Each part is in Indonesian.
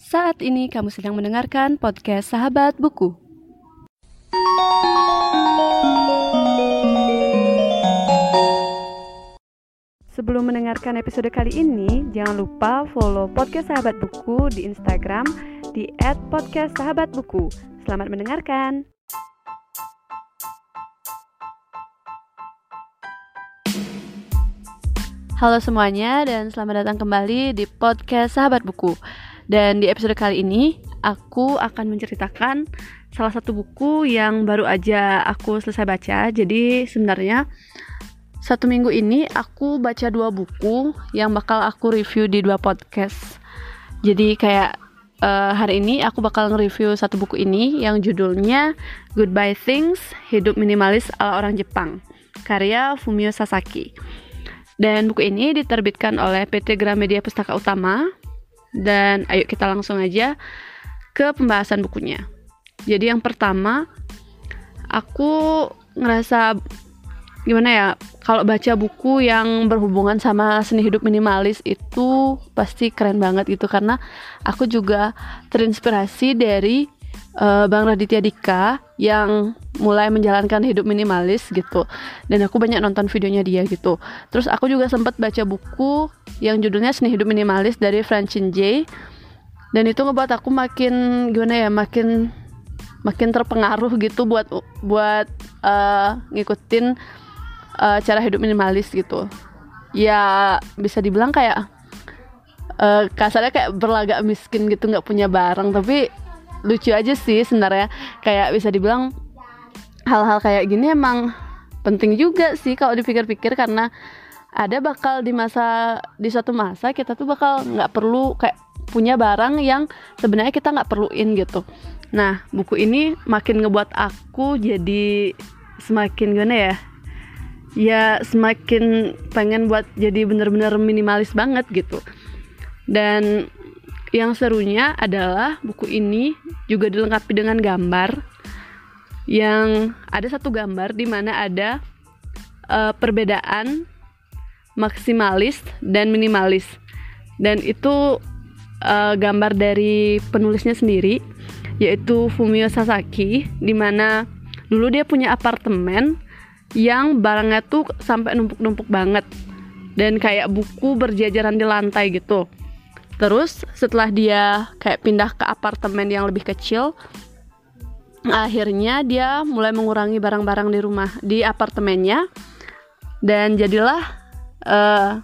Saat ini kamu sedang mendengarkan podcast Sahabat Buku. Sebelum mendengarkan episode kali ini, jangan lupa follow podcast Sahabat Buku di Instagram di @podcastsahabatbuku. Selamat mendengarkan. Halo semuanya dan selamat datang kembali di podcast Sahabat Buku. Dan di episode kali ini aku akan menceritakan salah satu buku yang baru aja aku selesai baca. Jadi sebenarnya satu minggu ini aku baca dua buku yang bakal aku review di dua podcast. Jadi kayak uh, hari ini aku bakal nge-review satu buku ini yang judulnya Goodbye Things, Hidup Minimalis ala Orang Jepang, karya Fumio Sasaki. Dan buku ini diterbitkan oleh PT Gramedia Pustaka Utama. Dan ayo kita langsung aja ke pembahasan bukunya. Jadi yang pertama, aku ngerasa gimana ya kalau baca buku yang berhubungan sama seni hidup minimalis itu pasti keren banget gitu karena aku juga terinspirasi dari uh, Bang Raditya Dika yang mulai menjalankan hidup minimalis gitu. Dan aku banyak nonton videonya dia gitu. Terus aku juga sempat baca buku yang judulnya Seni Hidup Minimalis dari Francine J dan itu ngebuat aku makin gimana ya makin makin terpengaruh gitu buat buat uh, ngikutin uh, cara hidup minimalis gitu. Ya bisa dibilang kayak uh, kasarnya kayak berlagak miskin gitu nggak punya barang. Tapi lucu aja sih sebenarnya kayak bisa dibilang hal-hal kayak gini emang penting juga sih kalau dipikir-pikir karena ada bakal di masa di suatu masa kita tuh bakal nggak perlu kayak punya barang yang sebenarnya kita nggak perluin gitu. Nah buku ini makin ngebuat aku jadi semakin gimana ya? Ya semakin pengen buat jadi bener-bener minimalis banget gitu. Dan yang serunya adalah buku ini juga dilengkapi dengan gambar yang ada satu gambar di mana ada uh, perbedaan maksimalis dan minimalis. Dan itu uh, gambar dari penulisnya sendiri yaitu Fumio Sasaki di mana dulu dia punya apartemen yang barangnya tuh sampai numpuk-numpuk banget dan kayak buku berjajaran di lantai gitu. Terus setelah dia kayak pindah ke apartemen yang lebih kecil, akhirnya dia mulai mengurangi barang-barang di rumah di apartemennya dan jadilah uh,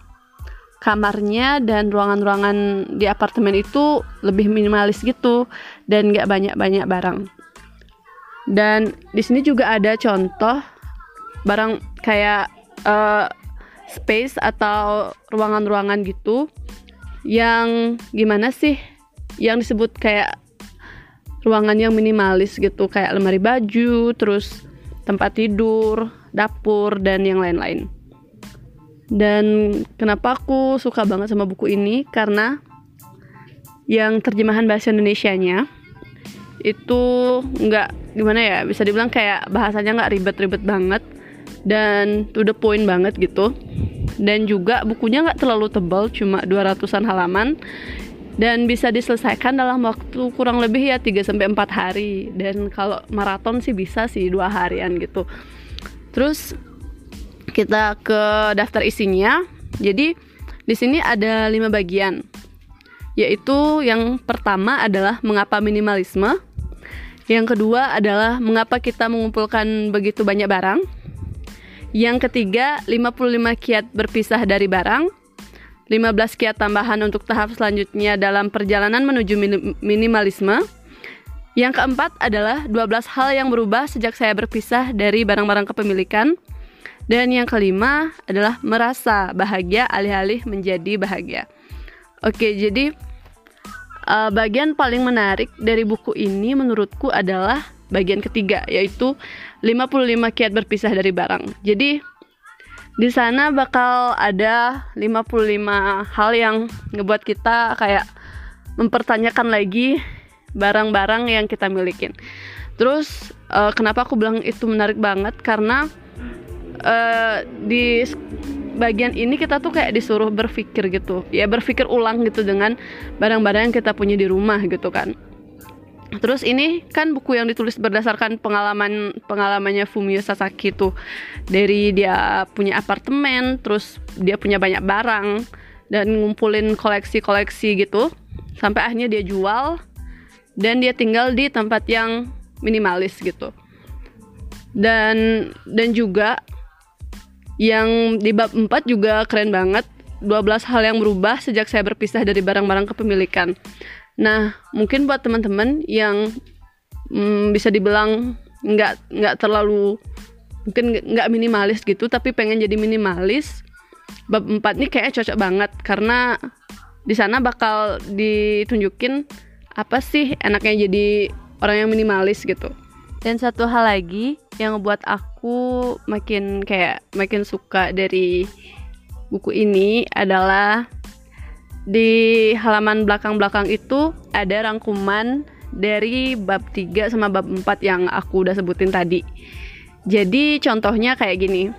kamarnya dan ruangan-ruangan di apartemen itu lebih minimalis gitu dan gak banyak-banyak barang. Dan di sini juga ada contoh barang kayak uh, space atau ruangan-ruangan gitu yang gimana sih? Yang disebut kayak ruangan yang minimalis gitu kayak lemari baju terus tempat tidur dapur dan yang lain-lain. Dan kenapa aku suka banget sama buku ini? Karena yang terjemahan bahasa Indonesia-nya itu nggak gimana ya bisa dibilang kayak bahasanya nggak ribet-ribet banget dan to the point banget gitu dan juga bukunya nggak terlalu tebal cuma 200-an halaman dan bisa diselesaikan dalam waktu kurang lebih ya 3 sampai 4 hari dan kalau maraton sih bisa sih dua harian gitu. Terus kita ke daftar isinya. Jadi di sini ada lima bagian. Yaitu yang pertama adalah mengapa minimalisme. Yang kedua adalah mengapa kita mengumpulkan begitu banyak barang. Yang ketiga, 55 kiat berpisah dari barang. 15 kiat tambahan untuk tahap selanjutnya dalam perjalanan menuju minimalisme. Yang keempat adalah 12 hal yang berubah sejak saya berpisah dari barang-barang kepemilikan. Dan yang kelima adalah merasa bahagia alih-alih menjadi bahagia. Oke, jadi uh, bagian paling menarik dari buku ini menurutku adalah bagian ketiga yaitu 55 kiat berpisah dari barang. Jadi di sana bakal ada 55 hal yang ngebuat kita kayak mempertanyakan lagi barang-barang yang kita milikin. Terus uh, kenapa aku bilang itu menarik banget karena uh, di bagian ini kita tuh kayak disuruh berpikir gitu ya berpikir ulang gitu dengan barang-barang yang kita punya di rumah gitu kan terus ini kan buku yang ditulis berdasarkan pengalaman pengalamannya Fumio Sasaki tuh. Dari dia punya apartemen terus dia punya banyak barang dan ngumpulin koleksi-koleksi gitu. Sampai akhirnya dia jual dan dia tinggal di tempat yang minimalis gitu. Dan dan juga yang di bab 4 juga keren banget. 12 hal yang berubah sejak saya berpisah dari barang-barang kepemilikan nah mungkin buat teman-teman yang hmm, bisa dibilang nggak nggak terlalu mungkin nggak minimalis gitu tapi pengen jadi minimalis bab 4 ini kayak cocok banget. Karena di sana bakal ditunjukin apa sih enaknya jadi orang yang minimalis gitu. Dan satu hal lagi yang ngebuat aku makin kayak makin suka dari buku ini adalah di halaman belakang-belakang itu ada rangkuman dari bab 3 sama bab 4 yang aku udah sebutin tadi. Jadi contohnya kayak gini.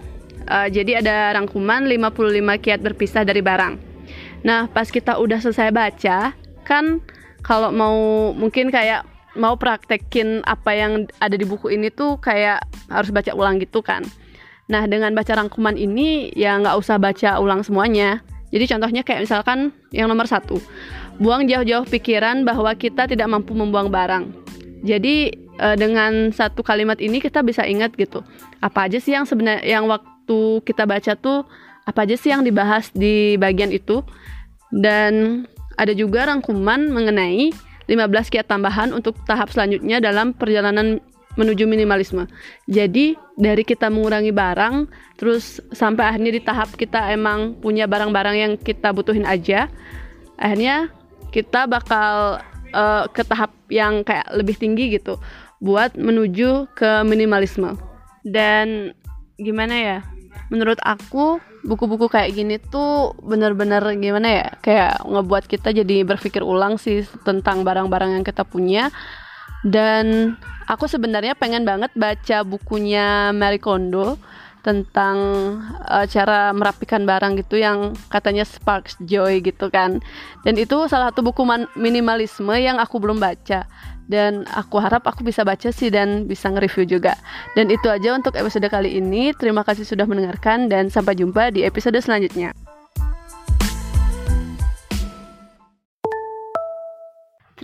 Uh, jadi ada rangkuman 55 kiat berpisah dari barang. Nah, pas kita udah selesai baca, kan kalau mau mungkin kayak mau praktekin apa yang ada di buku ini tuh kayak harus baca ulang gitu kan. Nah dengan baca rangkuman ini ya nggak usah baca ulang semuanya. Jadi contohnya kayak misalkan yang nomor satu, buang jauh-jauh pikiran bahwa kita tidak mampu membuang barang. Jadi e, dengan satu kalimat ini kita bisa ingat gitu, apa aja sih yang sebenarnya yang waktu kita baca tuh apa aja sih yang dibahas di bagian itu dan ada juga rangkuman mengenai 15 kiat tambahan untuk tahap selanjutnya dalam perjalanan menuju minimalisme. Jadi dari kita mengurangi barang, terus sampai akhirnya di tahap kita emang punya barang-barang yang kita butuhin aja, akhirnya kita bakal uh, ke tahap yang kayak lebih tinggi gitu, buat menuju ke minimalisme. Dan gimana ya? Menurut aku buku-buku kayak gini tuh bener-bener gimana ya kayak ngebuat kita jadi berpikir ulang sih tentang barang-barang yang kita punya dan aku sebenarnya pengen banget baca bukunya Marie Kondo tentang uh, cara merapikan barang gitu yang katanya sparks joy gitu kan dan itu salah satu buku minimalisme yang aku belum baca dan aku harap aku bisa baca sih dan bisa nge-review juga. Dan itu aja untuk episode kali ini. Terima kasih sudah mendengarkan dan sampai jumpa di episode selanjutnya.